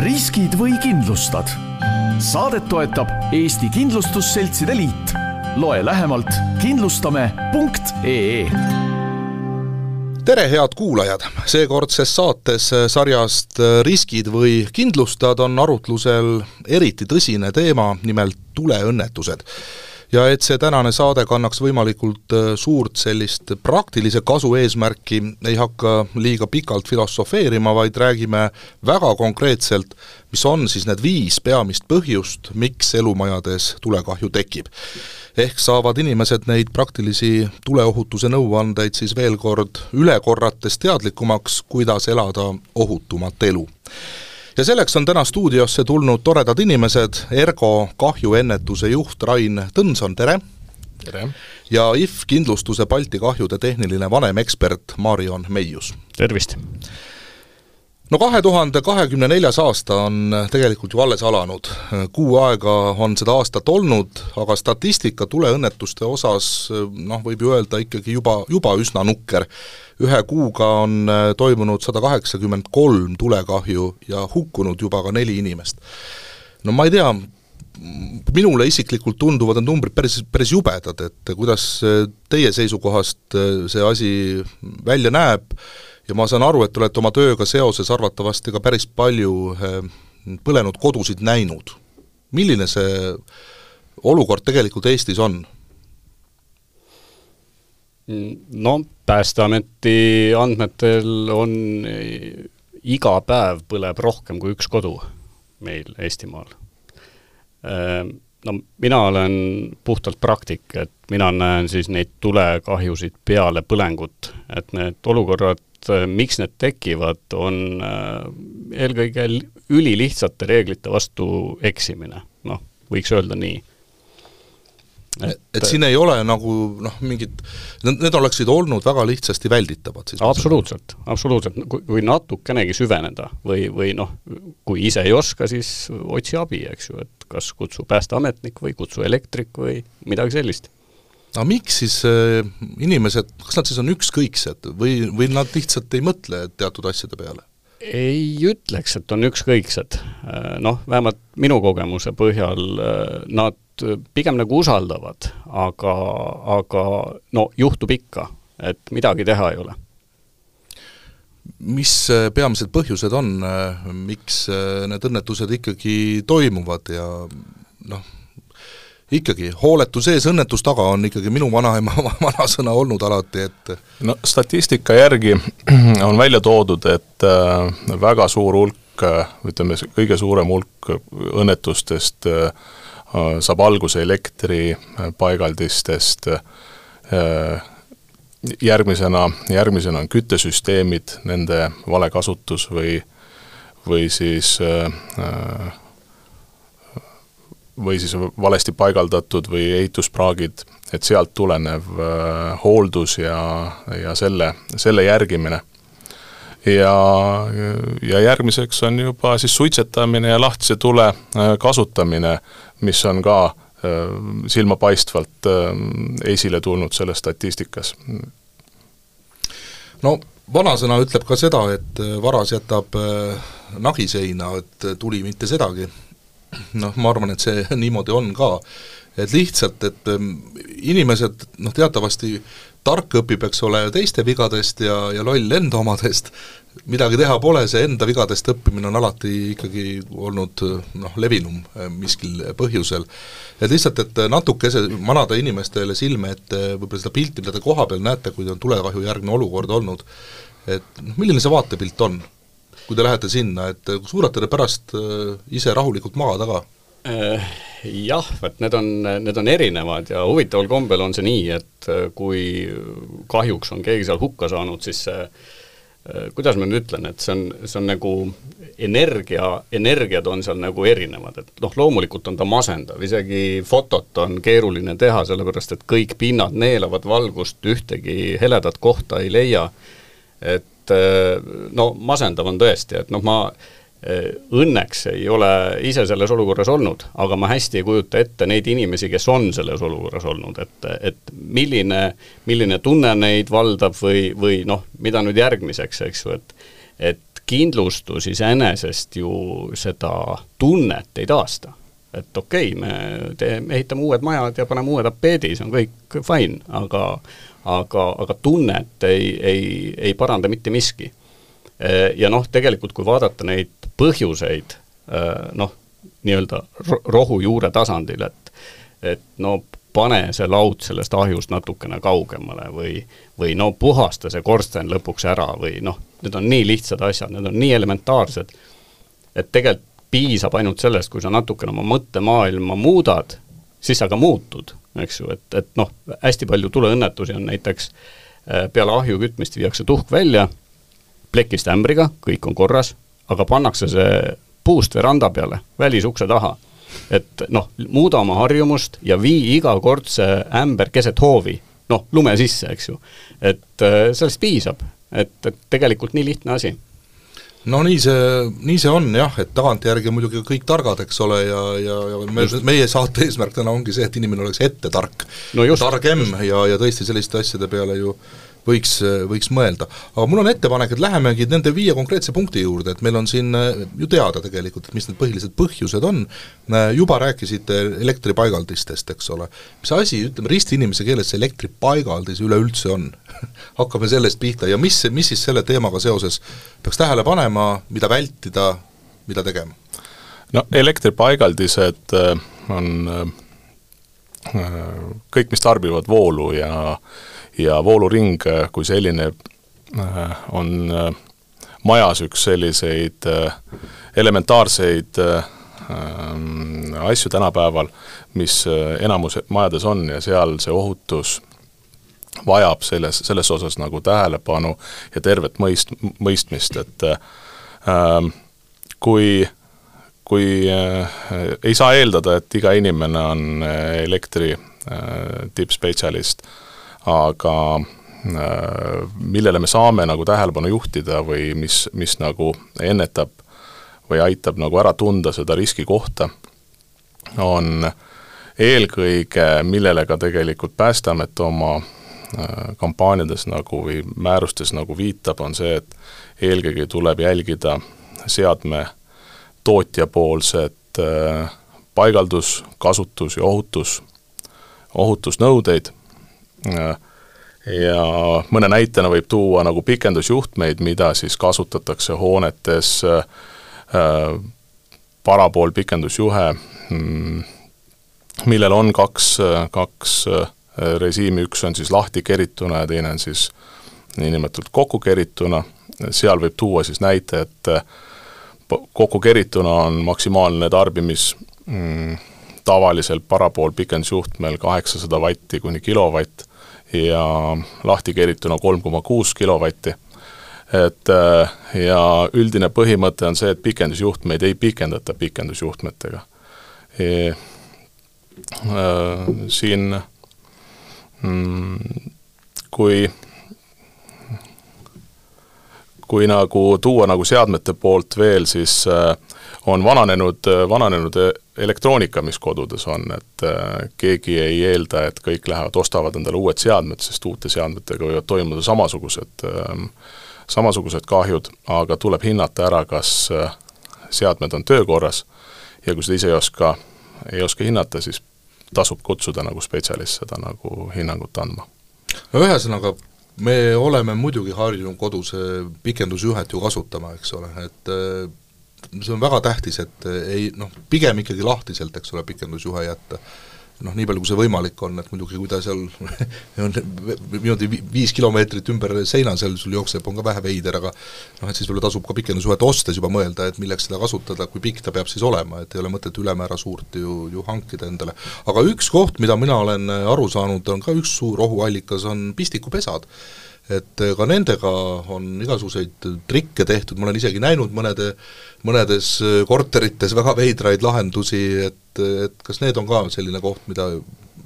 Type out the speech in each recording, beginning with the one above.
riskid või kindlustad? saadet toetab Eesti Kindlustusseltside Liit. loe lähemalt kindlustame.ee tere, head kuulajad! seekordses saates sarjast Riskid või kindlustad on arutlusel eriti tõsine teema, nimelt tuleõnnetused ja et see tänane saade kannaks võimalikult äh, suurt sellist praktilise kasu eesmärki, ei hakka liiga pikalt filosofeerima, vaid räägime väga konkreetselt, mis on siis need viis peamist põhjust, miks elumajades tulekahju tekib. ehk saavad inimesed neid praktilisi tuleohutuse nõuandeid siis veel kord üle korrates teadlikumaks, kuidas elada ohutumat elu ja selleks on täna stuudiosse tulnud toredad inimesed, Ergo kahjuennetuse juht Rain Tõnson, tere! tere! ja IF kindlustuse Balti kahjude tehniline vanemekspert Marion Meius. tervist! No kahe tuhande kahekümne neljas aasta on tegelikult ju alles alanud, kuu aega on seda aastat olnud, aga statistika tuleõnnetuste osas noh, võib ju öelda ikkagi juba, juba üsna nukker. ühe kuuga on toimunud sada kaheksakümmend kolm tulekahju ja hukkunud juba ka neli inimest. no ma ei tea, minule isiklikult tunduvad need numbrid päris, päris jubedad, et kuidas teie seisukohast see asi välja näeb, ja ma saan aru, et te olete oma tööga seoses arvatavasti ka päris palju eh, põlenud kodusid näinud. milline see olukord tegelikult Eestis on? no Päästeameti andmetel on iga päev põleb rohkem kui üks kodu meil Eestimaal. No mina olen puhtalt praktik, et mina näen siis neid tulekahjusid peale põlengut, et need olukorrad miks need tekivad, on äh, eelkõige ülilihtsate reeglite vastu eksimine, noh, võiks öelda nii. Et, et siin ei ole nagu noh, mingit, need oleksid olnud väga lihtsasti välditavad siis? absoluutselt, absoluutselt, kui natukenegi süveneda või, või noh, kui ise ei oska, siis otsi abi, eks ju, et kas kutsu päästeametnik või kutsu elektrik või midagi sellist aga miks siis äh, inimesed, kas nad siis on ükskõiksed või, või nad lihtsalt ei mõtle teatud asjade peale? Ei ütleks, et on ükskõiksed. Äh, noh, vähemalt minu kogemuse põhjal äh, nad pigem nagu usaldavad, aga, aga no juhtub ikka, et midagi teha ei ole. mis peamised põhjused on, miks need õnnetused ikkagi toimuvad ja noh, ikkagi, hooletu sees, õnnetus taga on ikkagi minu vanaema vanasõna olnud alati, et no statistika järgi on välja toodud, et äh, väga suur hulk, äh, ütleme, kõige suurem hulk õnnetustest äh, saab alguse elektripaigaldistest, järgmisena, järgmisena on küttesüsteemid, nende vale kasutus või, või siis äh, või siis valesti paigaldatud või ehituspraagid, et sealt tulenev äh, hooldus ja, ja selle, selle järgimine. ja, ja järgmiseks on juba siis suitsetamine ja lahtise tule äh, kasutamine, mis on ka äh, silmapaistvalt esile tulnud selles statistikas. no vanasõna ütleb ka seda, et varas jätab nagi seina, et tuli mitte sedagi noh, ma arvan, et see niimoodi on ka. et lihtsalt, et ähm, inimesed noh, teatavasti tark õpib, eks ole, teiste vigadest ja, ja loll enda omadest, midagi teha pole, see enda vigadest õppimine on alati ikkagi olnud noh, levinum äh, miskil põhjusel. et lihtsalt, et natukese manada inimestele silme ette võib-olla seda pilti, mida te kohapeal näete, kui on tulekahjujärgne olukord olnud, et noh, milline see vaatepilt on? Kui te lähete sinna, et suudate te pärast äh, ise rahulikult magada ka? Äh, jah, et need on, need on erinevad ja huvitaval kombel on see nii, et äh, kui kahjuks on keegi seal hukka saanud, siis see kuidas ma nüüd ütlen, et see on, see on nagu energia, energiad on seal nagu erinevad, et noh, loomulikult on ta masendav, isegi fotot on keeruline teha, sellepärast et kõik pinnad neelavad valgust, ühtegi heledat kohta ei leia, et et eh, no masendav on tõesti, et noh, ma eh, õnneks ei ole ise selles olukorras olnud, aga ma hästi ei kujuta ette neid inimesi, kes on selles olukorras olnud, et, et milline, milline tunne neid valdab või, või noh, mida nüüd järgmiseks, eks ju, et et kindlustus iseenesest ju seda tunnet ei taasta. Et okei okay,, me teeme, ehitame uued majad ja paneme uue tapeedi, see on kõik fine, aga aga, aga tunnet ei, ei, ei paranda mitte miski. Ja noh, tegelikult kui vaadata neid põhjuseid noh, nii-öelda rohujuure tasandil, et et no pane see laud sellest ahjust natukene kaugemale või, või no puhasta see korsten lõpuks ära või noh, need on nii lihtsad asjad, need on nii elementaarsed, et tegelikult piisab ainult sellest, kui sa natukene oma mõttemaailma muudad, siis sa ka muutud, eks ju, et, et noh, hästi palju tuleõnnetusi on näiteks äh, peale ahju kütmist viiakse tuhk välja, plekist ämbriga, kõik on korras, aga pannakse see puust veranda peale, välisukse taha. Et noh, muuda oma harjumust ja vii iga kord see ämber keset hoovi, noh, lume sisse, eks ju. et äh, sellest piisab, et, et tegelikult nii lihtne asi no nii see, nii see on jah, et tagantjärgi muidugi kõik targad, eks ole, ja, ja, ja me, meie saate eesmärk täna ongi see, et inimene oleks ette tark. No, targem ja, ja tõesti selliste asjade peale ju võiks, võiks mõelda. aga mul on ettepanek, et lähemegi nende viie konkreetse punkti juurde, et meil on siin äh, ju teada tegelikult, et mis need põhilised põhjused on, äh, juba rääkisite elektripaigaldistest, eks ole. mis asi, ütleme ristiinimese keeles see elektripaigaldis üleüldse on hakkame sellest pihta ja mis, mis siis selle teemaga seoses peaks tähele panema, mida vältida, mida tegema? no elektripaigaldised äh, on kõik, mis tarbivad voolu ja äh, ja vooluring äh, kui selline äh, on äh, majas üks selliseid elementaarseid ähm, asju tänapäeval, mis enamus majades on ja seal see ohutus vajab selles, selles osas nagu tähelepanu ja tervet mõist-, mõistmist, et äh, kui, kui äh, ei saa eeldada, et iga inimene on elektri äh, tippspetsialist äh,, aga äh, millele me saame nagu tähelepanu juhtida või mis, mis nagu ennetab või aitab nagu ära tunda seda riskikohta, on eelkõige, millele ka tegelikult Päästeamet oma äh, kampaaniades nagu või määrustes nagu viitab, on see, et eelkõige tuleb jälgida seadme tootjapoolset äh, paigaldus, kasutus ja ohutus, ohutusnõudeid ja mõne näitena võib tuua nagu pikendusjuhtmeid, mida siis kasutatakse hoonetes äh,, parapool pikendusjuhe, mm, millel on kaks, kaks äh, režiimi, üks on siis lahti kerituna ja teine on siis niinimetatud kokku kerituna, seal võib tuua siis näite, et äh, kokku kerituna on maksimaalne tarbimis mm, tavaliselt parapool pikendusjuhtmel kaheksasada vatti kuni kilovatt ja lahti keerituna kolm koma kuus kilovatti. et äh, ja üldine põhimõte on see, et pikendusjuhtmeid ei pikendata pikendusjuhtmetega e,. Äh, siin mm, kui kui nagu tuua nagu seadmete poolt veel, siis äh, on vananenud, vananenud elektroonika, mis kodudes on, et äh, keegi ei eelda, et kõik lähevad, ostavad endale uued seadmed, sest uute seadmetega võivad toimuda samasugused, ähm, samasugused kahjud, aga tuleb hinnata ära, kas äh, seadmed on töökorras ja kui seda ise ei oska, ei oska hinnata, siis tasub kutsuda nagu spetsialist seda nagu hinnangut andma. no ühesõnaga, me oleme muidugi harjunud kodus pikendusjuhet ju kasutama, eks ole, et äh, see on väga tähtis, et ei noh, pigem ikkagi lahtiselt, eks ole, pikendusjuhe jätta. noh, nii palju, kui see võimalik on, et muidugi kui ta seal on niimoodi viis kilomeetrit ümber seina seal sul jookseb, on ka vähe veider, aga noh, et siis võib-olla tasub ka pikendusjuhet ostes juba mõelda, et milleks seda kasutada, kui pikk ta peab siis olema, et ei ole mõtet ülemäära suurt ju, ju hankida endale. aga üks koht, mida mina olen aru saanud, on ka üks suur ohuallikas, on pistikupesad et ka nendega on igasuguseid trikke tehtud, ma olen isegi näinud mõnede, mõnedes korterites väga veidraid lahendusi, et, et kas need on ka selline koht, mida,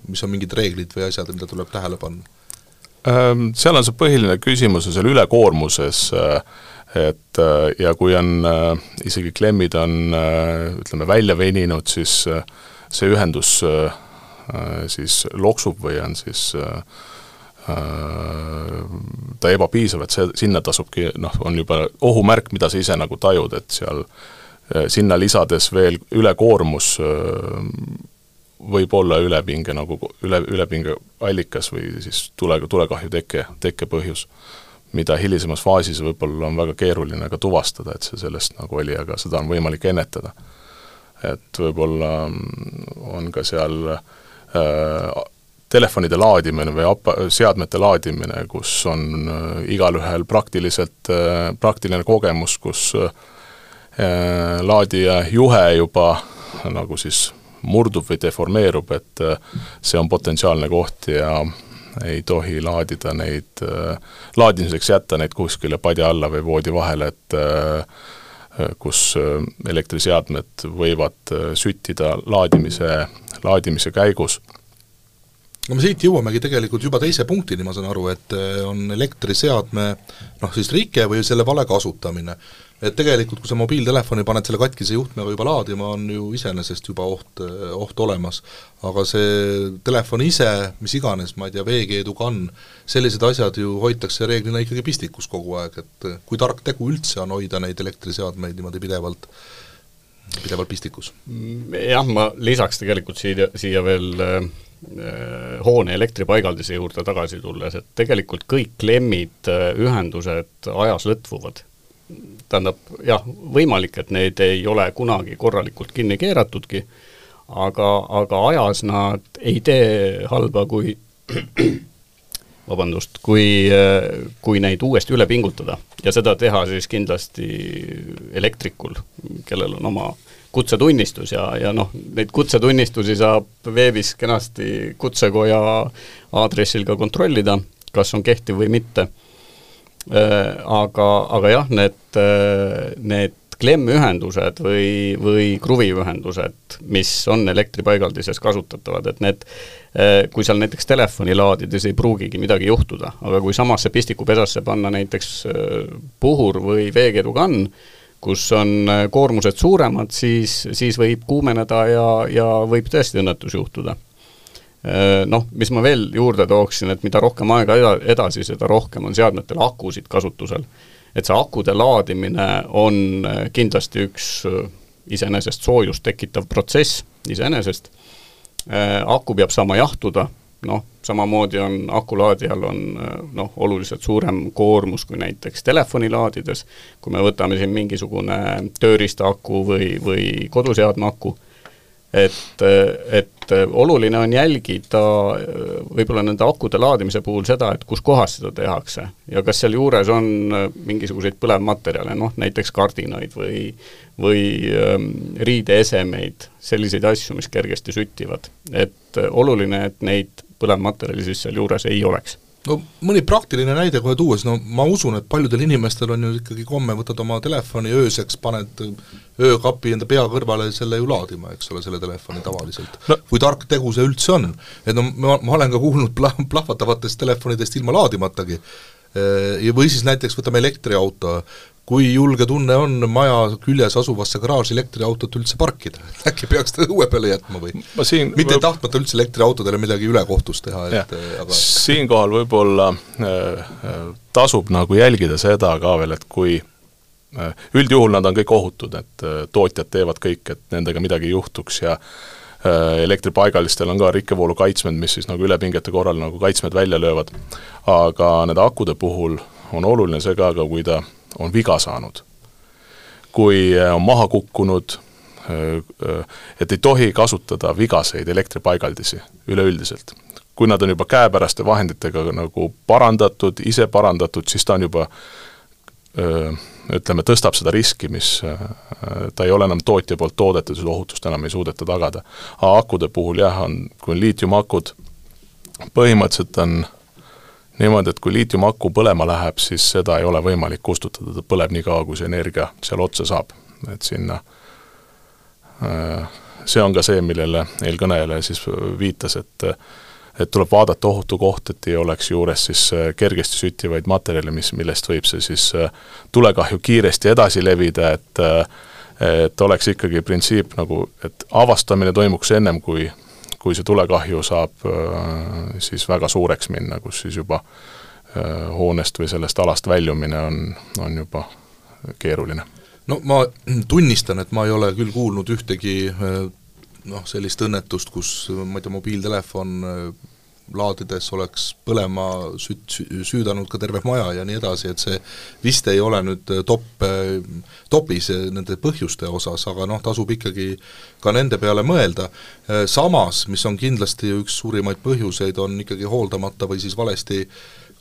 mis on mingid reeglid või asjad, mida tuleb tähele panna? Seal on see põhiline küsimus on seal ülekoormuses, et ja kui on isegi klemmid on ütleme, välja veninud, siis see ühendus siis loksub või on siis äh, ta ebapiisav, et see, sinna tasubki noh, on juba ohumärk, mida sa ise nagu tajud, et seal sinna lisades veel ülekoormus võib olla ülepinge nagu üle, ülepinge allikas või siis tule, tulekahju teke, tekkepõhjus, mida hilisemas faasis võib-olla on väga keeruline ka tuvastada, et see sellest nagu oli, aga seda on võimalik ennetada. et võib-olla on ka seal äh, telefonide laadimine või apa-, seadmete laadimine, kus on äh, igalühel praktiliselt äh,, praktiline kogemus, kus äh, laadija juhe juba nagu siis murdub või deformeerub, et see on potentsiaalne koht ja ei tohi laadida neid, laadimiseks jätta neid kuskile padja alla või voodi vahele, et kus elektriseadmed võivad süttida laadimise, laadimise käigus no me siit jõuamegi tegelikult juba teise punktini, ma saan aru, et on elektriseadme noh, siis rike või selle vale kasutamine et tegelikult, kui sa mobiiltelefoni paned selle katkise juhtmega juba laadima, on ju iseenesest juba oht, oht olemas. aga see telefon ise, mis iganes, ma ei tea, veekeedukann, sellised asjad ju hoitakse reeglina ikkagi pistikus kogu aeg, et kui tark tegu üldse on hoida neid elektriseadmeid niimoodi pidevalt, pidevalt pistikus? jah, ma lisaks tegelikult siia, siia veel äh, hoone elektripaigaldise juurde tagasi tulles, et tegelikult kõik klemmid, äh, ühendused ajas lõtvuvad tähendab jah, võimalik, et need ei ole kunagi korralikult kinni keeratudki, aga, aga ajas nad ei tee halba, kui vabandust, kui, kui neid uuesti üle pingutada. ja seda teha siis kindlasti elektrikul, kellel on oma kutsetunnistus ja, ja noh, neid kutsetunnistusi saab veebis kenasti kutsekoja aadressil ka kontrollida, kas on kehtiv või mitte. Äh, aga, aga jah, need, äh, need klemühendused või, või kruviühendused, mis on elektripaigaldises kasutatavad, et need, äh, kui seal näiteks telefoni laadides ei pruugigi midagi juhtuda, aga kui samasse pistikupesasse panna näiteks puhur või veekeedukann, kus on koormused suuremad, siis, siis võib kuumeneda ja, ja võib tõesti õnnetus juhtuda Äh, noh, mis ma veel juurde tooksin, et mida rohkem aega eda-, edasi, seda rohkem on seadmetel akusid kasutusel. et see akude laadimine on äh, kindlasti üks äh, iseenesest soojust tekitav protsess iseenesest, aku peab saama jahtuda, noh, samamoodi on akulaadijal on noh, oluliselt suurem koormus kui näiteks telefoni laadides, kui me võtame siin mingisugune tööriista aku või, või koduseadme aku et, et oluline on jälgida võib-olla nende akude laadimise puhul seda, et kus kohas seda tehakse ja kas sealjuures on mingisuguseid põlevmaterjale, noh näiteks kardinaid või või ähm, riideesemeid, selliseid asju, mis kergesti süttivad. et oluline, et neid põlevmaterjali siis sealjuures ei oleks. No mõni praktiline näide kohe tuues, no ma usun, et paljudel inimestel on ju ikkagi komme, võtad oma telefoni ööseks, paned öökapi enda pea kõrvale selle ju laadima, eks ole, selle telefoni tavaliselt. No.. kui tark tegu see üldse on? et no ma, ma olen ka kuulnud pla-, plahvatavatest telefonidest ilma laadimatagi, või siis näiteks võtame elektriauto, kui julge tunne on maja küljes asuvasse garaaži elektriautot üldse parkida, äkki peaks ta õue peale jätma või? Siin mitte võib... tahtmata üldse elektriautodele midagi ülekohtust teha, et aga siinkohal võib-olla äh, äh, tasub nagu jälgida seda ka veel, et kui äh, üldjuhul nad on kõik ohutud, et äh, tootjad teevad kõik, et nendega midagi ei juhtuks ja äh, elektripaigalistel on ka rikkevoolu kaitsmed, mis siis nagu ülepingete korral nagu kaitsmed välja löövad. aga nende akude puhul on oluline see ka, aga kui ta on viga saanud. kui äh, on maha kukkunud, äh, äh, et ei tohi kasutada vigaseid elektripaigaldisi üleüldiselt. kui nad on juba käepäraste vahenditega nagu parandatud, ise parandatud, siis ta on juba ütleme, tõstab seda riski, mis ta ei ole enam tootja poolt toodetud, seda ohutust enam ei suudeta tagada. akude puhul jah, on, kui on liitiumakud, põhimõtteliselt on niimoodi, et kui liitiumaku põlema läheb, siis seda ei ole võimalik kustutada, ta põleb nii kaua, kui see energia seal otsa saab, et sinna äh, see on ka see, millele eelkõneleja siis viitas, et et tuleb vaadata ohutu koht, et ei oleks juures siis äh, kergesti süttivaid materjale, mis, millest võib see siis äh, tulekahju kiiresti edasi levida, et et oleks ikkagi printsiip nagu, et avastamine toimuks ennem, kui kui see tulekahju saab siis väga suureks minna, kus siis juba hoonest või sellest alast väljumine on, on juba keeruline. No ma tunnistan, et ma ei ole küll kuulnud ühtegi noh, sellist õnnetust, kus ma ei tea, mobiiltelefon laadides oleks põlema süt-, süüdanud ka terve maja ja nii edasi, et see vist ei ole nüüd top, topis nende põhjuste osas, aga noh, tasub ikkagi ka nende peale mõelda. Samas, mis on kindlasti üks suurimaid põhjuseid, on ikkagi hooldamata või siis valesti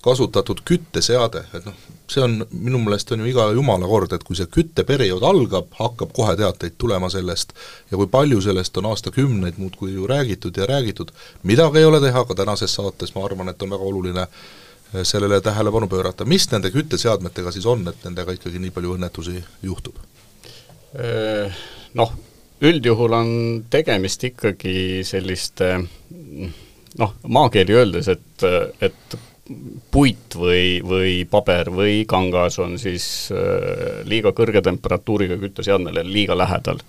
kasutatud kütteseade, et noh, see on, minu meelest on ju iga jumala kord, et kui see kütteperiood algab, hakkab kohe teateid tulema sellest ja kui palju sellest on aastakümneid muudkui ju räägitud ja räägitud, midagi ei ole teha, ka tänases saates ma arvan, et on väga oluline eh, sellele tähelepanu pöörata, mis nende kütteseadmetega siis on, et nendega ikkagi nii palju õnnetusi juhtub? Noh, üldjuhul on tegemist ikkagi selliste noh, maakeeli öeldes, et, et puit või, või paber või kangas on siis äh, liiga kõrge temperatuuriga kütteseadmele liiga lähedal.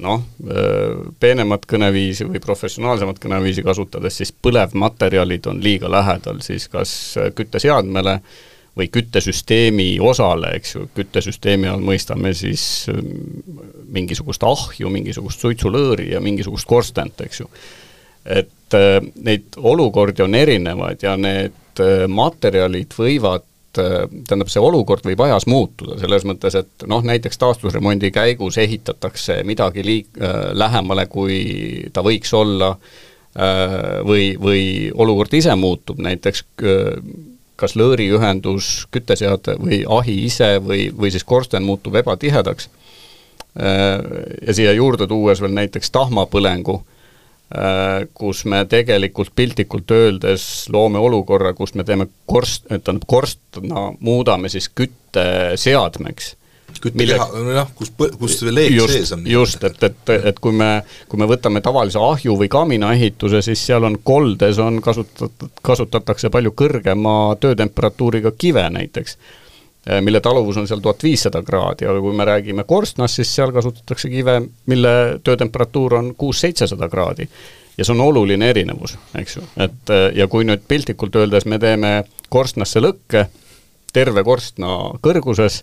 noh, äh, peenemat kõneviisi või professionaalsemat kõneviisi kasutades siis põlevmaterjalid on liiga lähedal siis kas kütteseadmele või küttesüsteemi osale, eks ju, küttesüsteemi all mõistame siis äh, mingisugust ahju, mingisugust suitsulõõri ja mingisugust korstent, eks ju. et neid olukordi on erinevaid ja need Äh, materjalid võivad äh, tähendab, see olukord võib ajas muutuda, selles mõttes, et noh, näiteks taastusremondi käigus ehitatakse midagi liik-, äh, lähemale, kui ta võiks olla, või, või olukord ise muutub, näiteks kas lõõriühendus, kütteseade või ahi ise või, või siis korsten muutub ebatihedaks, ja siia juurde tuues veel näiteks tahmapõlengu, Äh, kus me tegelikult piltlikult öeldes loome olukorra, kus me teeme korst, tähendab korstna muudame siis kütteseadmeks küttekeha, nojah, kus, kus see leek sees on. just, et, et, et kui me, kui me võtame tavalise ahju või kaminaehituse, siis seal on koldes on kasutatud, kasutatakse palju kõrgema töötemperatuuriga kive näiteks mille taluvus on seal tuhat viissada kraadi, aga kui me räägime korstnast, siis seal kasutatakse kive, mille töötemperatuur on kuus-seitsesada kraadi. ja see on oluline erinevus, eks ju, et eh, ja kui nüüd piltlikult öeldes me teeme korstnasse lõkke terve korstna kõrguses,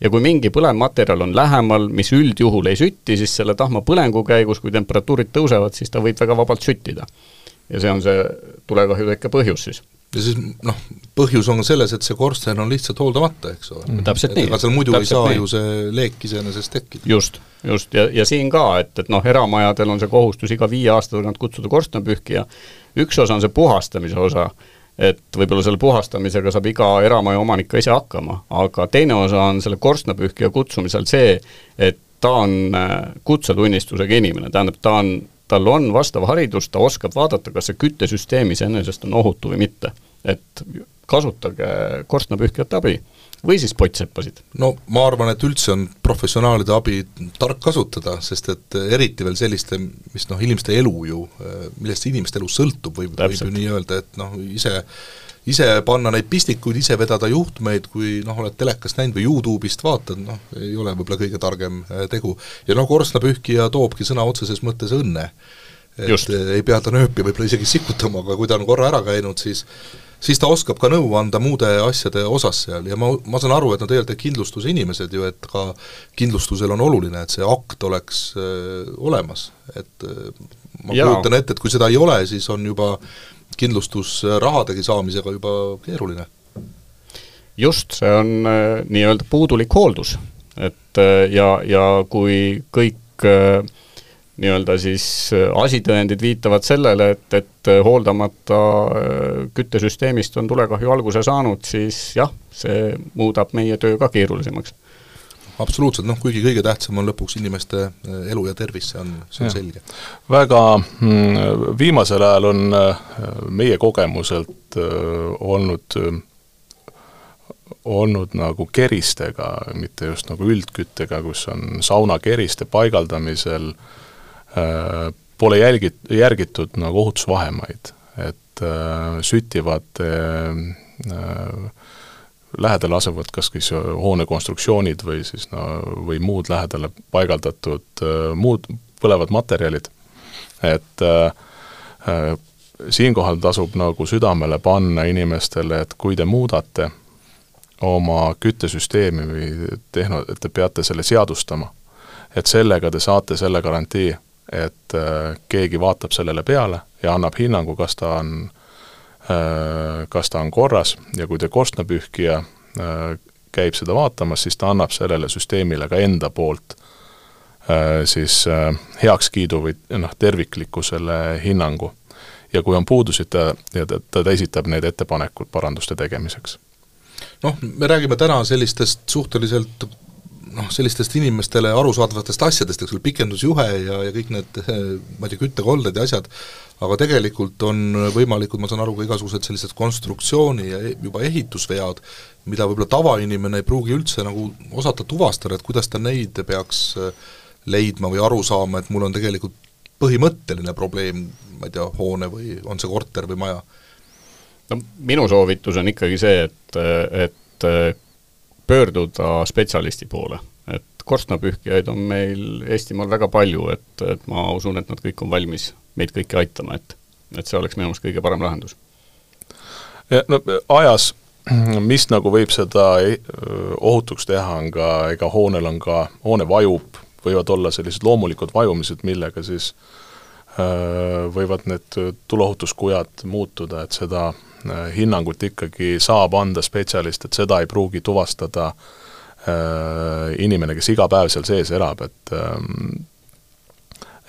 ja kui mingi põlevmaterjal on lähemal, mis üldjuhul ei sütti, siis selle tahma põlengu käigus, kui temperatuurid tõusevad, siis ta võib väga vabalt süttida. ja see on see tulekahju tekke põhjus siis ja siis noh, põhjus on selles, et see korsten on lihtsalt hooldamata, eks ole mm.. täpselt nii. ega seal muidu täpselt ei saa nii. ju see leek iseenesest tekkida. just, just, ja, ja siin ka, et, et noh, eramajadel on see kohustus iga viie aasta tagant kutsuda korstnapühkija, üks osa on see puhastamise osa, et võib-olla selle puhastamisega saab iga eramaja omanik ka ise hakkama, aga teine osa on selle korstnapühkija kutsumisel see, et ta on äh, kutsetunnistusega inimene, tähendab, ta on tal on vastav haridus, ta oskab vaadata, kas see küttesüsteem iseenesest on ohutu või mitte. et kasutage korstnapühkijate abi või siis pottseppasid. no ma arvan, et üldse on professionaalide abi tark kasutada, sest et eriti veel selliste, mis noh, inimeste elu ju, millest inimeste elu sõltub, võib, võib ju nii öelda, et noh, ise ise panna neid pistikuid, ise vedada juhtmeid, kui noh, oled telekast näinud või Youtube'ist vaatad, noh, ei ole võib-olla kõige targem äh, tegu. ja noh, korstnapühkija toobki sõna otseses mõttes õnne. et Just. ei pea ta nööpi võib-olla isegi sikutama, aga kui ta on korra ära käinud, siis siis ta oskab ka nõu anda muude asjade osas seal ja ma, ma saan aru, et no tegelikult kindlustuse inimesed ju, et ka kindlustusel on oluline, et see akt oleks äh, olemas, et äh, ma Jaa. kujutan ette, et kui seda ei ole, siis on juba kindlustusrahadegi saamisega juba keeruline. just, see on äh, nii-öelda puudulik hooldus, et äh, ja, ja kui kõik äh, nii-öelda siis asitõendid viitavad sellele, et, et hooldamata küttesüsteemist on tulekahju alguse saanud, siis jah, see muudab meie töö ka keerulisemaks absoluutselt, noh kuigi kõige tähtsam on lõpuks inimeste äh, elu ja tervis, see on, see on ja. selge. väga mm, viimasel ajal on äh, meie kogemuselt äh, olnud olnud nagu keristega, mitte just nagu üldküttega, kus on saunakeriste paigaldamisel äh, pole jälgi-, järgitud nagu ohutusvahemaid, et äh, süttivad äh, lähedal asuvad kas siis hoone konstruktsioonid või siis no, või muud lähedale paigaldatud muud põlevad materjalid, et siinkohal tasub nagu südamele panna inimestele, et kui te muudate oma küttesüsteemi või tehno, et te peate selle seadustama, et sellega te saate selle garantii, et keegi vaatab sellele peale ja annab hinnangu, kas ta on, kas ta on korras ja kui te korstnapühkija käib seda vaatamas, siis ta annab sellele süsteemile ka enda poolt äh, siis äh, heakskiidu või noh, terviklikkusele hinnangu. ja kui on puudusid, ta, ta, ta esitab need ettepanekud paranduste tegemiseks. noh, me räägime täna sellistest suhteliselt noh, sellistest inimestele arusaadavatest asjadest, eks ole, pikendusjuhe ja, ja kõik need ma ei tea, küttekolded ja asjad, aga tegelikult on võimalikud, ma saan aru, ka igasugused sellised konstruktsiooni ja e-, juba ehitusvead, mida võib-olla tavainimene ei pruugi üldse nagu osata tuvastada, et kuidas ta neid peaks äh, leidma või aru saama, et mul on tegelikult põhimõtteline probleem, ma ei tea, hoone või on see korter või maja? no minu soovitus on ikkagi see, et, et pöörduda spetsialisti poole. et korstnapühkijaid on meil Eestimaal väga palju, et, et ma usun, et nad kõik on valmis meid kõiki aitama, et et see oleks minu meelest kõige parem lahendus. no ajas mis nagu võib seda ohutuks teha, on ka, ega hoonel on ka, hoone vajub, võivad olla sellised loomulikud vajumised, millega siis võivad need tuleohutuskujad muutuda, et seda hinnangut ikkagi saab anda spetsialist, et seda ei pruugi tuvastada inimene, kes iga päev seal sees elab, et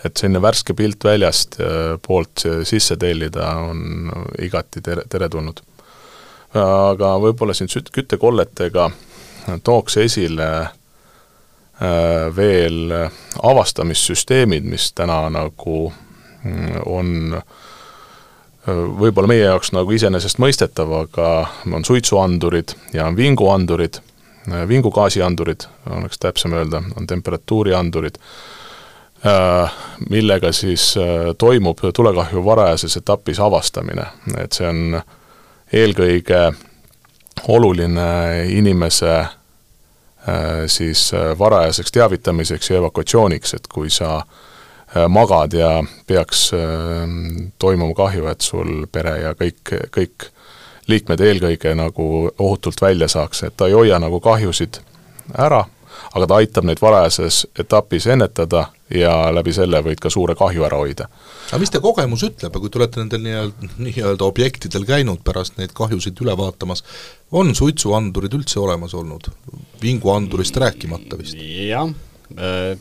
et selline värske pilt väljast poolt sisse tellida on igati tere, teretulnud. Aga võib-olla siin süt-, küttekolletega tooks esile äh, veel avastamissüsteemid, mis täna nagu mm, on äh, võib-olla meie jaoks nagu iseenesestmõistetav, aga on suitsuandurid ja on vinguandurid, äh, vingugaasiandurid, oleks täpsem öelda, on temperatuuriandurid, millega siis toimub tulekahju varajases etapis avastamine, et see on eelkõige oluline inimese äh, siis äh, varajaseks teavitamiseks ja evakuatsiooniks, et kui sa äh, magad ja peaks toimuma kahju, et sul pere ja kõik, kõik liikmed eelkõige nagu ohutult välja saaks, et ta ei hoia nagu kahjusid ära, aga ta aitab neid varajases etapis ennetada ja läbi selle võid ka suure kahju ära hoida aga mis teie kogemus ütleb, kui te olete nendel nii-öelda, nii-öelda objektidel käinud pärast neid kahjusid üle vaatamas, on suitsuandurid üldse olemas olnud? vinguandurist rääkimata vist? jah, äh,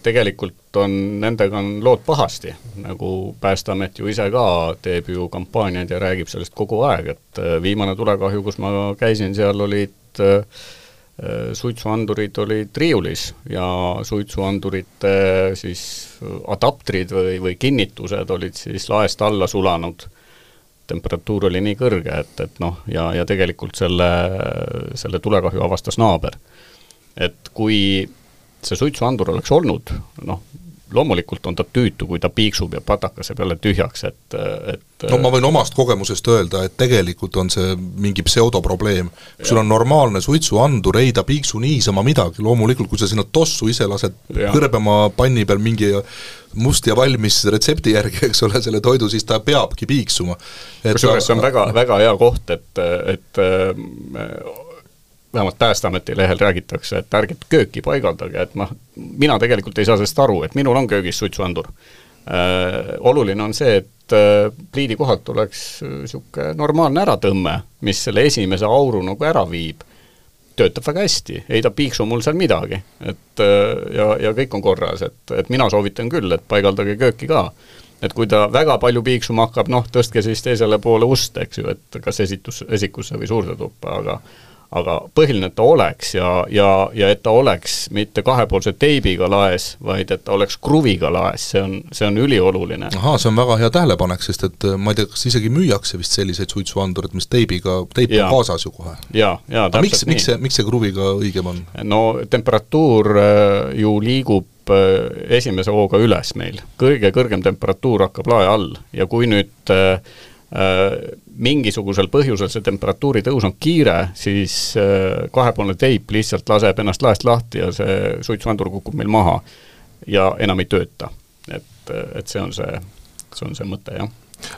tegelikult on, nendega on lood pahasti, nagu Päästeamet ju ise ka teeb ju kampaaniaid ja räägib sellest kogu aeg, et äh, viimane tulekahju, kus ma käisin, seal olid äh, Äh, suitsuandurid olid riiulis ja suitsuandurite siis adaptrid või, või kinnitused olid siis laest alla sulanud. temperatuur oli nii kõrge, et, et noh, ja, ja tegelikult selle, selle tulekahju avastas naaber. et kui see suitsuandur oleks olnud, noh, loomulikult on ta tüütu, kui ta piiksub ja patakase peale tühjaks, et, et no ma võin omast kogemusest öelda, et tegelikult on see mingi pseudoprobleem. kui sul on normaalne suitsuandur, ei ta piiksu niisama midagi, loomulikult kui sa sinna tossu ise lased ja. kõrbema panni peal mingi must ja valmis retsepti järgi, eks ole, selle toidu, siis ta peabki piiksuma. kusjuures see on väga, väga hea koht, et, et vähemalt Päästeameti lehel räägitakse, et ärge kööki paigaldage, et noh, mina tegelikult ei saa sellest aru, et minul on köögis suitsuandur äh,. Oluline on see, et äh, pliidi kohalt oleks niisugune äh, normaalne äratõmme, mis selle esimese auru nagu ära viib. töötab väga hästi, ei ta piiksu mul seal midagi, et ja, ja kõik on korras, et, et mina soovitan küll, et paigaldage kööki ka et kui ta väga palju piiksuma hakkab, noh, tõstke siis teisele poole ust, eks ju, et kas esitus, esikusse või suurde tuppa, aga aga põhiline, et ta oleks ja, ja, ja et ta oleks mitte kahepoolse teibiga laes, vaid et ta oleks kruviga laes, see on, see on ülioluline. ahaa, see on väga hea tähelepanek, sest et äh, ma ei tea, kas isegi müüakse vist selliseid suitsuandureid, mis teibiga, teip on kaasas ju kohe? jaa, jaa, täpselt miks, nii. miks see, miks see kruviga õigem on? no temperatuur äh, ju liigub äh, esimese hooga üles meil, kõige kõrgem temperatuur hakkab lae all ja kui nüüd äh, Äh, mingisugusel põhjusel see temperatuuri tõus on kiire, siis äh, kahepoolne teip lihtsalt laseb ennast laest lahti ja see suitsuandur kukub meil maha ja enam ei tööta. et, et see on see, see on see mõte, jah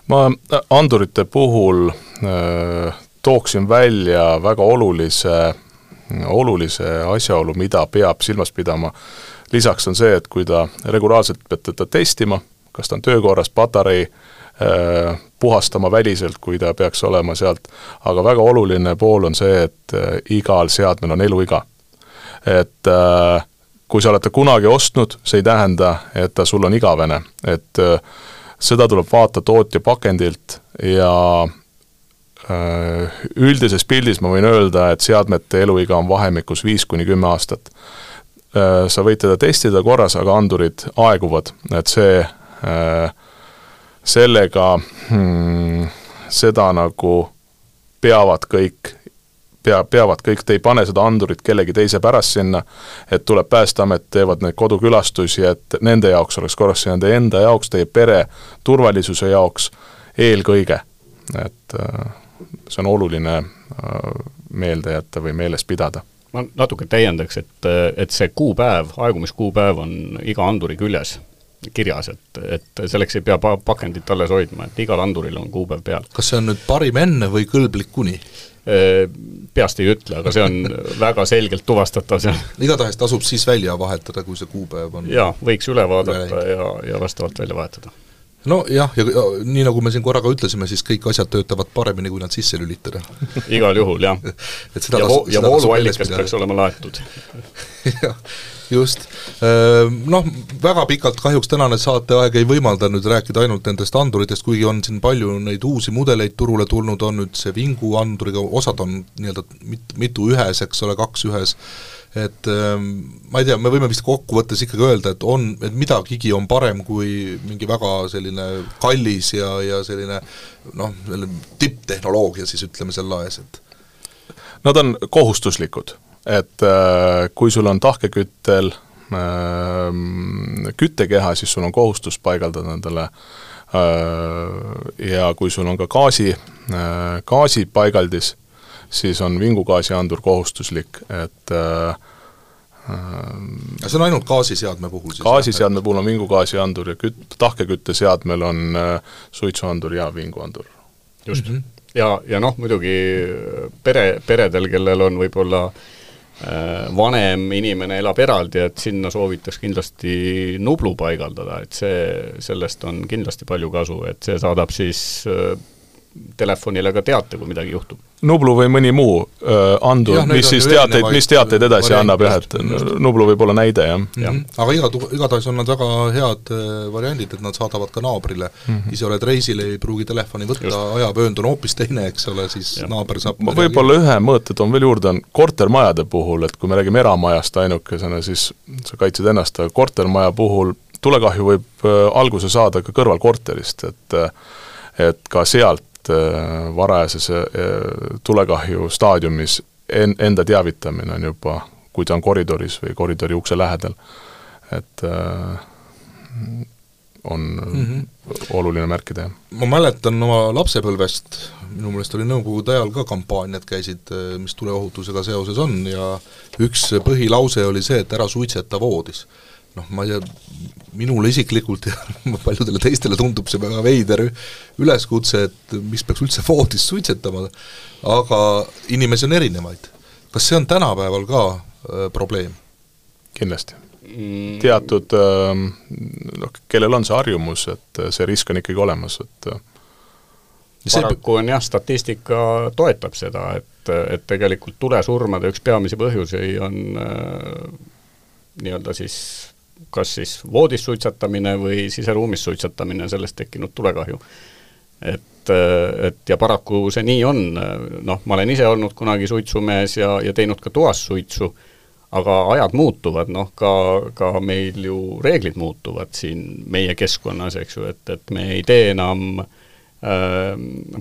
ma andurite puhul äh, tooksin välja väga olulise, olulise asjaolu, mida peab silmas pidama. lisaks on see, et kui ta regulaarselt peab teda testima, kas ta on töökorras, patarei äh,, puhastama väliselt, kui ta peaks olema sealt, aga väga oluline pool on see, et äh, igal seadmel on eluiga. et äh, kui sa oled ta kunagi ostnud, see ei tähenda, et ta sul on igavene, et äh, seda tuleb vaata tootja pakendilt ja äh, üldises pildis ma võin öelda, et seadmete eluiga on vahemikus viis kuni kümme aastat. Äh, sa võid teda testida korras, aga andurid aeguvad, et see, äh, sellega hmm, seda nagu peavad kõik pea, peavad kõik, te ei pane seda andurit kellegi teise pärast sinna, et tuleb Päästeamet, teevad neid kodukülastusi, et nende jaoks oleks korras, see on teie enda jaoks, teie pere turvalisuse jaoks eelkõige. et äh, see on oluline äh, meelde jätta või meeles pidada ma natuke täiendaks, et, et see kuupäev, aegumiskuupäev on iga anduri küljes kirjas, et, et selleks ei pea pa-, pakendit alles hoidma, et igal anduril on kuupäev peal. kas see on nüüd parim enne või kõlblik kuni? Peast ei ütle, aga see on väga selgelt tuvastatav seal. igatahes tasub siis välja vahetada, kui see kuupäev on jaa, võiks üle vaadata ja, ja vastavalt välja vahetada. nojah, ja, ja nii, nagu me siin korra ka ütlesime, siis kõik asjad töötavad paremini, kui nad sisse lülitada igal juhul, jah. ja ja vooluallikas peaks olema laetud jah just. Noh, väga pikalt kahjuks tänane saateaeg ei võimalda nüüd rääkida ainult nendest anduritest, kuigi on siin palju neid uusi mudeleid turule tulnud, on nüüd see vingu anduriga, osad on nii-öelda mit-, mitu ühes, eks ole, kaks ühes, et ma ei tea, me võime vist kokkuvõttes ikkagi öelda, et on, et midagigi on parem kui mingi väga selline kallis ja, ja selline noh, tipptehnoloogia siis ütleme seal laes, et Nad on kohustuslikud et äh, kui sul on tahkeküttel äh, küttekeha, siis sul on kohustus paigaldada endale äh, ja kui sul on ka gaasi, gaasipaigaldis, siis on vingugaasiandur kohustuslik, et ja see on ainult gaasiseadme puhul siis? gaasiseadme puhul on vingugaasiandur ja küt-, tahkekütteseadmel on suitsuandur ja vinguandur. just mm. -hmm. ja, ja noh, muidugi pere, peredel, kellel on võib-olla äh, Äh, vanem inimene elab eraldi, et sinna soovitaks kindlasti Nublu paigaldada, et see, sellest on kindlasti palju kasu, et see saadab siis äh, telefonile ka teate, kui midagi juhtub. Nublu või mõni muu äh, andur, mis siis teateid, mis teateid edasi annab jah, et Nublu võib olla näide, jah mm. -hmm. aga iga, igatahes on nad väga head äh, variandid, et nad saadavad ka naabrile mm. -hmm. ise oled reisil, ei pruugi telefoni võtta, ajavöönd on hoopis teine, eks ole, siis ja. naaber saab ma võib-olla ühe mõõte toon veel juurde, on kortermajade puhul, et kui me räägime eramajast ainukesena, siis sa kaitsed ennast, aga kortermaja puhul tulekahju võib äh, alguse saada ka kõrvalkorterist, et et ka sealt et varajases tulekahju staadiumis en-, enda teavitamine on juba, kui ta on koridoris või koridori ukse lähedal, et on mm -hmm. oluline märkida, jah. ma mäletan oma lapsepõlvest, minu meelest oli nõukogude ajal ka kampaaniad käisid, mis tuleohutusega seoses on ja üks põhilause oli see, et ära suitseta voodis noh, ma ei tea, minule isiklikult ja paljudele teistele tundub see väga veider üleskutse, et mis peaks üldse voodis suitsetama, aga inimesi on erinevaid. kas see on tänapäeval ka äh, probleem? kindlasti. Mm. teatud äh, noh, kellel on see harjumus, et äh, see risk on ikkagi olemas, et äh, paraku on jah, statistika toetab seda, et, et tegelikult tulesurmade üks peamisi põhjuseid on äh, nii-öelda siis kas siis voodis suitsetamine või siseruumis suitsetamine, sellest tekkinud tulekahju. et, et ja paraku see nii on, noh, ma olen ise olnud kunagi suitsumees ja, ja teinud ka toas suitsu, aga ajad muutuvad, noh ka, ka meil ju reeglid muutuvad siin meie keskkonnas, eks ju, et, et me ei tee enam äh,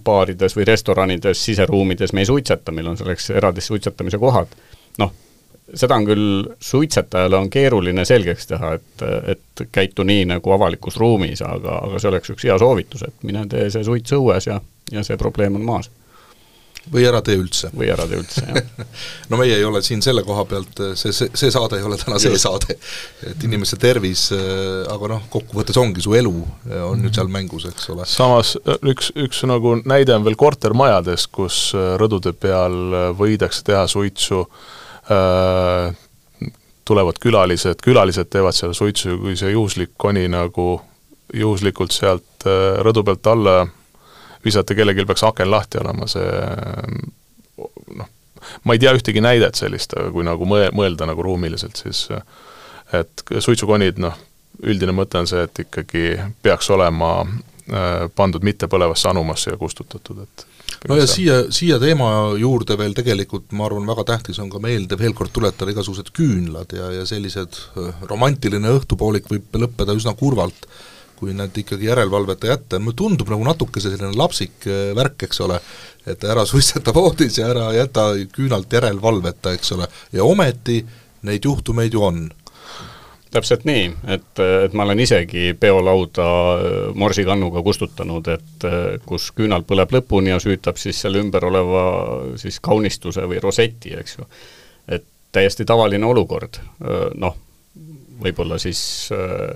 baarides või restoranides, siseruumides me ei suitseta, meil on selleks eraldi suitsetamise kohad. noh, seda on küll, suitsetajale on keeruline selgeks teha, et, et käitu nii, nagu avalikus ruumis, aga, aga see oleks üks hea soovitus, et mine tee see suits õues ja, ja see probleem on maas. või ära tee üldse. või ära tee üldse, jah no meie ei ole siin selle koha pealt, see, see, see saade ei ole täna see Just. saade, et inimese tervis, aga noh, kokkuvõttes ongi su elu, on ju seal mängus, eks ole. samas üks, üks nagu näide on veel kortermajades, kus rõdude peal võidakse teha suitsu äh,, tulevad külalised, külalised teevad seal suitsu, kui see juhuslik koni nagu juhuslikult sealt rõdu pealt alla visata, kellelgi peaks aken lahti olema, see noh, ma ei tea ühtegi näidet sellist, kui nagu mõe-, mõelda nagu ruumiliselt, siis et suitsukonid, noh, üldine mõte on see, et ikkagi peaks olema äh, pandud mittepõlevasse anumasse ja kustutatud, et no ja siia, siia teema juurde veel tegelikult ma arvan, väga tähtis on ka meelde veel kord tuletada igasugused küünlad ja, ja sellised äh, romantiline õhtupoolik võib lõppeda üsna kurvalt kui need ikkagi järelevalveta jätta, mulle tundub nagu natuke selline lapsik äh, värk, eks ole, et ära suitseta voodis ja ära jäta küünalt järelevalveta, eks ole, ja ometi neid juhtumeid ju on täpselt nii, et, et ma olen isegi peolauda äh, morsikannuga kustutanud, et äh, kus küünal põleb lõpuni ja süütab siis selle ümber oleva siis kaunistuse või roseti, eks ju. et täiesti tavaline olukord, noh, võib-olla siis äh,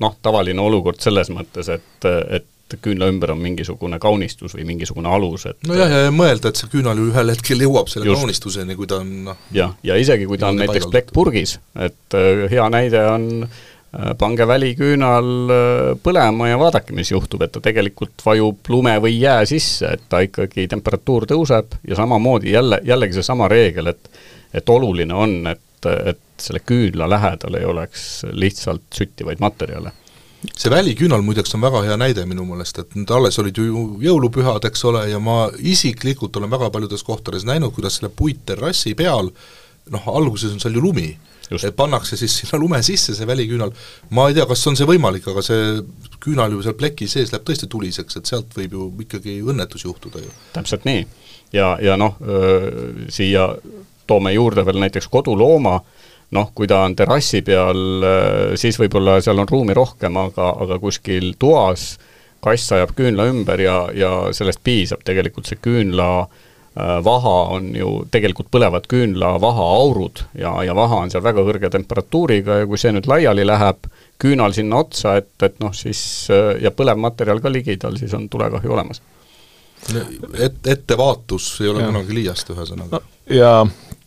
noh, tavaline olukord selles mõttes, et, et küünla ümber on mingisugune kaunistus või mingisugune alus, et nojah, ja mõelda, et see küünal ju ühel hetkel jõuab selle just. kaunistuseni, kui ta on noh jah, ja isegi kui ta on näiteks plekkpurgis, et äh, hea näide on äh, pange väliküünal äh, põlema ja vaadake, mis juhtub, et ta tegelikult vajub lume või jää sisse, et ta ikkagi, temperatuur tõuseb ja samamoodi jälle, jällegi seesama reegel, et et oluline on, et, et selle küünla lähedal ei oleks lihtsalt süttivaid materjale see väliküünal muideks on väga hea näide minu meelest, et nüüd alles olid ju jõulupühad, eks ole, ja ma isiklikult olen väga paljudes kohtades näinud, kuidas selle puitterrassi peal noh, alguses on seal ju lumi, et pannakse siis sinna lume sisse see väliküünal, ma ei tea, kas on see võimalik, aga see küünal ju seal pleki sees läheb tõesti tuliseks, et sealt võib ju ikkagi õnnetus juhtuda ju. täpselt nii. ja, ja noh, siia toome juurde veel näiteks kodulooma, noh, kui ta on terrassi peal, äh, siis võib-olla seal on ruumi rohkem, aga, aga kuskil toas kass ajab küünla ümber ja, ja sellest piisab, tegelikult see küünla äh, vaha on ju, tegelikult põlevad küünla vahaaurud ja, ja vaha on seal väga kõrge temperatuuriga ja kui see nüüd laiali läheb, küünal sinna otsa, et, et noh, siis äh, ja põlev materjal ka ligidal, siis on tulekahju olemas. Et-, ettevaatus ei ole kunagi liiast, ühesõnaga no,. ja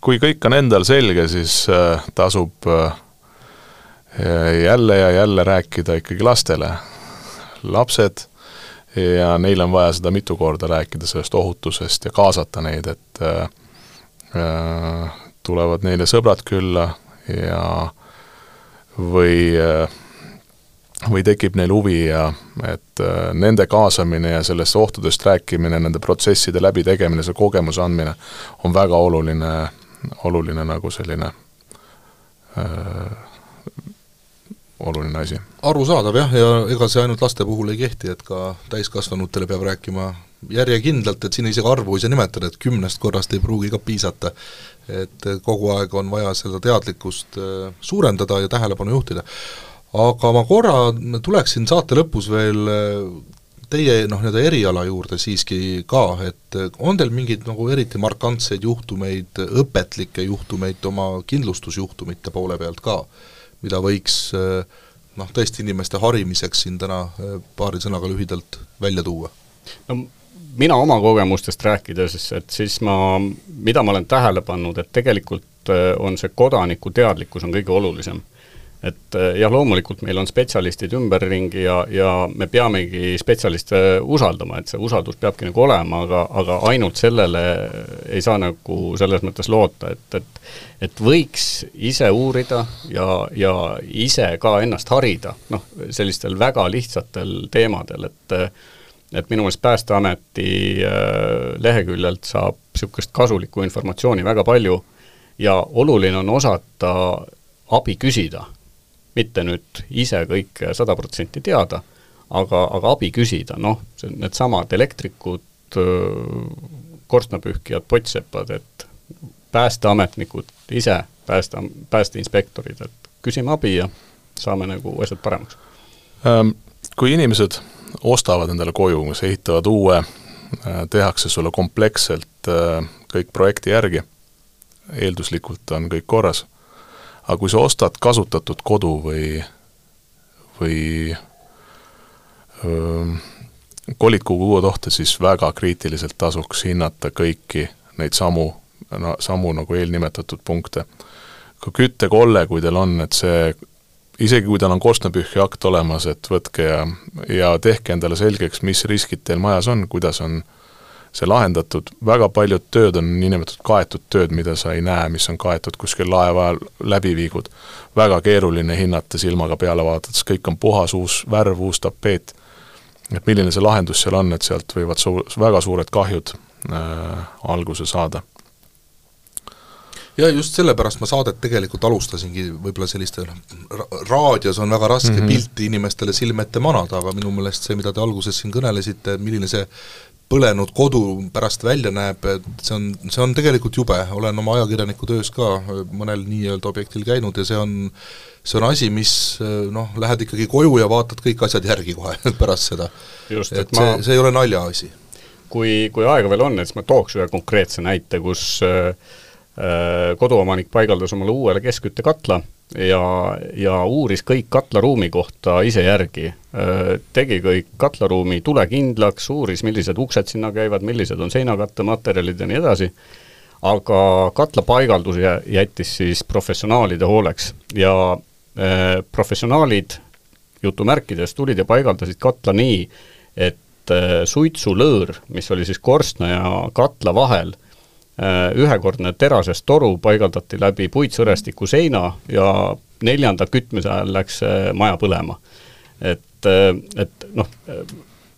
kui kõik on endal selge, siis äh, tasub äh, jälle ja jälle rääkida ikkagi lastele. lapsed ja neil on vaja seda mitu korda rääkida, sellest ohutusest ja kaasata neid, et äh, äh tulevad neile sõbrad külla ja või või tekib neil huvi ja et äh, nende kaasamine ja sellest ohtudest rääkimine, nende protsesside läbitegemine, see kogemuse andmine on väga oluline oluline nagu selline äh, oluline asi. arusaadav jah, ja ega see ainult laste puhul ei kehti, et ka täiskasvanutele peab rääkima järjekindlalt, et siin isegi arvu ei saa nimetada, et kümnest korrast ei pruugi ka piisata. et kogu aeg on vaja seda teadlikkust äh, suurendada ja tähelepanu juhtida. aga ma korra tuleksin saate lõpus veel äh, teie noh, nii-öelda eriala juurde siiski ka, et on teil mingeid nagu eriti markantseid juhtumeid, õpetlikke juhtumeid oma kindlustusjuhtumite poole pealt ka, mida võiks noh, tõesti inimeste harimiseks siin täna paari sõnaga lühidalt välja tuua? no mina oma kogemustest rääkides, et siis ma, mida ma olen tähele pannud, et tegelikult on see kodaniku teadlikkus on kõige olulisem et eh, jah, loomulikult meil on spetsialistid ümberringi ja, ja me peamegi spetsialiste usaldama, et see usaldus peabki nagu olema, aga, aga ainult sellele ei saa nagu selles mõttes loota, et, et et võiks ise uurida ja, ja ise ka ennast harida, noh, sellistel väga lihtsatel teemadel, et et minu meelest Päästeameti eh, leheküljelt saab niisugust kasulikku informatsiooni väga palju ja oluline on osata abi küsida mitte nüüd ise kõike sada protsenti teada, aga, aga abi küsida, noh, needsamad elektrikud, korstnapühkijad, pottsepad, et päästeametnikud ise, pääste, päästeinspektorid, et küsime abi ja saame nagu asjad paremaks. Kui inimesed ostavad endale koju, kas ehitavad uue tehakse sulle kompleksselt kõik projekti järgi, eelduslikult on kõik korras, aga kui sa ostad kasutatud kodu või, või öö, kolid kuhugi uue kohta, siis väga kriitiliselt tasuks hinnata kõiki neid samu, no samu nagu eelnimetatud punkte. ka küttekolle, kui teil on, et see isegi kui tal on korstnapühki akt olemas, et võtke ja, ja tehke endale selgeks, mis riskid teil majas on, kuidas on see lahendatud, väga paljud tööd on niinimetatud kaetud tööd, mida sa ei näe, mis on kaetud kuskil laeva ajal läbiviigud. väga keeruline hinnata silmaga peale vaadates, kõik on puhas, uus värv, uus tapeet. et milline see lahendus seal on, et sealt võivad suur, väga suured kahjud äh, alguse saada ja just sellepärast ma saadet tegelikult alustasingi võib-olla selliste noh, raadios on väga raske mm -hmm. pilti inimestele silme ette manada, aga minu meelest see, mida te alguses siin kõnelesite, milline see põlenud kodu pärast välja näeb, et see on, see on tegelikult jube, olen oma ajakirjaniku töös ka mõnel nii-öelda objektil käinud ja see on see on asi, mis noh, lähed ikkagi koju ja vaatad kõik asjad järgi kohe pärast seda. et, et ma, see, see ei ole naljaasi. kui, kui aega veel on, et siis ma tooks ühe konkreetse näite, kus äh, koduomanik paigaldas omale uuele keskküttekatla ja, ja uuris kõik katlaruumi kohta ise järgi. Äh, tegi kõik katlaruumi tulekindlaks, uuris, millised uksed sinna käivad, millised on seinakattematerjalid ja nii edasi, aga katla paigaldus jättis siis professionaalide hooleks ja äh, professionaalid jutumärkides tulid ja paigaldasid katla nii, et äh, suitsulõõr, mis oli siis korstna ja katla vahel, Äh, ühekordne terasest toru paigaldati läbi puitsõrestiku seina ja neljanda kütmise ajal läks maja põlema. et, äh, et noh,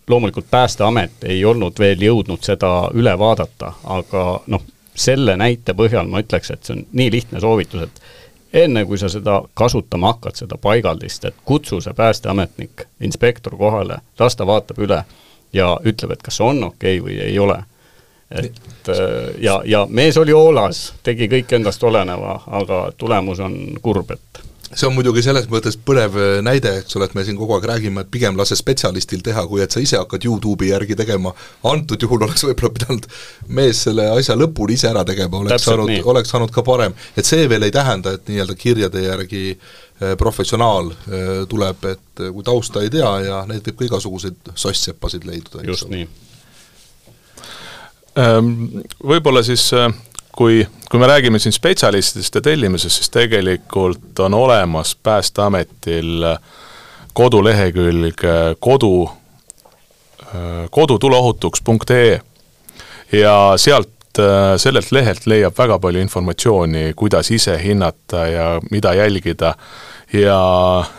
loomulikult Päästeamet ei olnud veel jõudnud seda üle vaadata, aga noh, selle näite põhjal ma ütleks, et see on nii lihtne soovitus, et enne kui sa seda kasutama hakkad, seda paigaldist, et kutsu see päästeametnik, inspektor kohale, las ta vaatab üle ja ütleb, et kas on okei okay või ei ole et äh, ja, ja mees oli hoolas, tegi kõik endast oleneva, aga tulemus on kurb, et see on muidugi selles mõttes põnev äh, näide, eks ole, et me siin kogu aeg räägime, et pigem lase spetsialistil teha, kui et sa ise hakkad Youtube'i järgi tegema, antud juhul oleks võib-olla pidanud mees selle asja lõpuni ise ära tegema, oleks saanud, oleks saanud ka parem. et see veel ei tähenda, et nii-öelda kirjade järgi äh, professionaal tuleb, et kui tausta ei tea ja neid võib ka igasuguseid soss-seppasid leiduda. just nii võib-olla siis äh, kui, kui me räägime siin spetsialistidest ja tellimisest, siis tegelikult on olemas Päästeametil äh, kodulehekülg äh, kodu, kodutuleohutuks.ee ja sealt, sellelt lehelt leiab väga palju informatsiooni, kuidas ise hinnata ja mida jälgida. Ja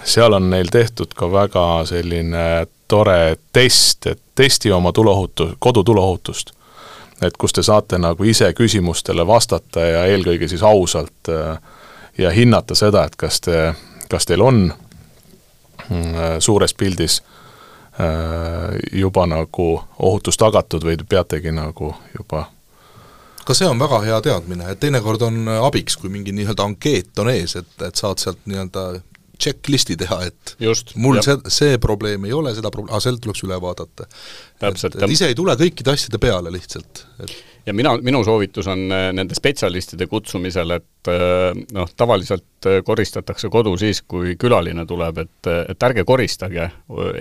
seal on neil tehtud ka väga selline tore test, et testi oma tuleohutu-, kodutuleohutust et kus te saate nagu ise küsimustele vastata ja eelkõige siis ausalt äh, ja hinnata seda, et kas te, kas teil on mm, suures pildis äh, juba nagu ohutus tagatud või te peategi nagu juba ka see on väga hea teadmine, et teinekord on abiks, kui mingi nii-öelda ankeet on ees, et, et saad sealt nii-öelda checklist'i teha, et Just, mul jah. see, see probleem ei ole, seda proble-, aga seal tuleks üle vaadata. Et ise ei tule kõikide asjade peale lihtsalt, et ja mina, minu soovitus on äh, nende spetsialistide kutsumisel, et äh, noh, tavaliselt äh, koristatakse kodu siis, kui külaline tuleb, et, et ärge koristage,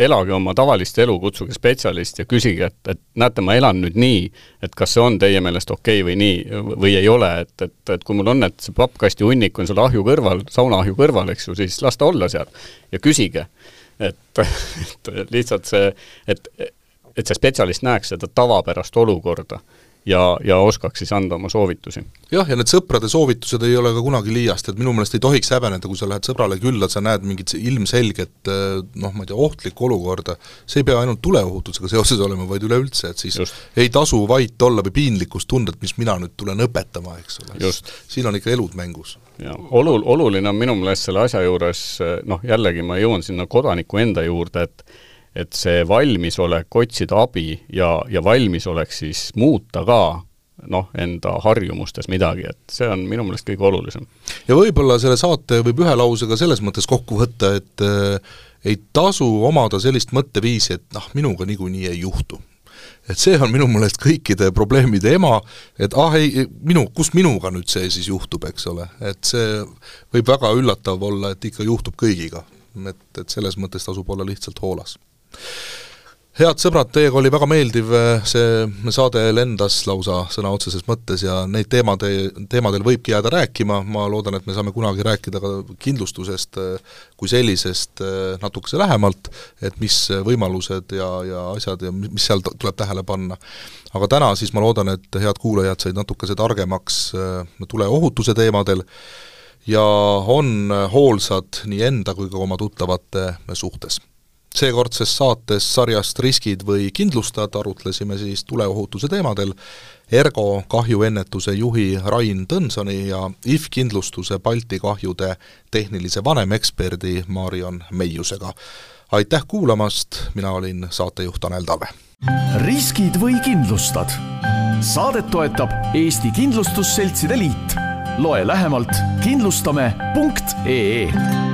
elage oma tavalist elu, kutsuge spetsialist ja küsige, et, et näete, ma elan nüüd nii, et kas see on teie meelest okei okay või nii, või ei ole, et, et, et kui mul on, et see pappkasti hunnik on seal ahju kõrval, saunaahju kõrval, eks ju, siis las ta olla seal ja küsige. et, et lihtsalt see, et et see spetsialist näeks seda tavapärast olukorda ja, ja oskaks siis anda oma soovitusi. jah, ja need sõprade soovitused ei ole ka kunagi liiast, et minu meelest ei tohiks häbeneda, kui sa lähed sõbrale külla, sa näed mingit ilmselget noh, ma ei tea, ohtlikku olukorda, see ei pea ainult tuleohutusega seoses olema, vaid üleüldse, et siis Just. ei tasu vait olla või piinlikkust tunda, et mis mina nüüd tulen õpetama, eks ole. siin on ikka elud mängus. ja olul-, oluline on minu meelest selle asja juures noh, jällegi ma jõuan sinna kodaniku enda juurde, et et see valmisolek otsida abi ja, ja valmisolek siis muuta ka noh, enda harjumustes midagi, et see on minu meelest kõige olulisem. ja võib-olla selle saate võib ühe lausega selles mõttes kokku võtta, et äh, ei tasu omada sellist mõtteviisi, et noh, minuga niikuinii ei juhtu et see on minu meelest kõikide probleemide ema, et ah ei, minu, kus minuga nüüd see siis juhtub, eks ole, et see võib väga üllatav olla, et ikka juhtub kõigiga. et, et selles mõttes tasub olla lihtsalt hoolas head sõbrad, teiega oli väga meeldiv, äh, see saade lendas lausa sõna otseses mõttes ja neid teemade, teemadel võibki jääda rääkima, ma loodan, et me saame kunagi rääkida ka kindlustusest äh, kui sellisest äh, natukese lähemalt, et mis võimalused ja, ja asjad ja mis seal tuleb tähele panna. aga täna siis ma loodan, et head kuulajad said natukese targemaks tuleohutuse teemadel ja on hoolsad nii enda kui ka oma tuttavate suhtes seekordses saates sarjast Riskid või kindlustad arutlesime siis tuleohutuse teemadel Ergo kahjuennetuse juhi Rain Tõnsoni ja IF kindlustuse Balti kahjude tehnilise vanemeksperdi Marion Meiusega. aitäh kuulamast, mina olin saatejuht Tanel Talve. riskid või kindlustad? saadet toetab Eesti Kindlustusseltside Liit. loe lähemalt kindlustame.ee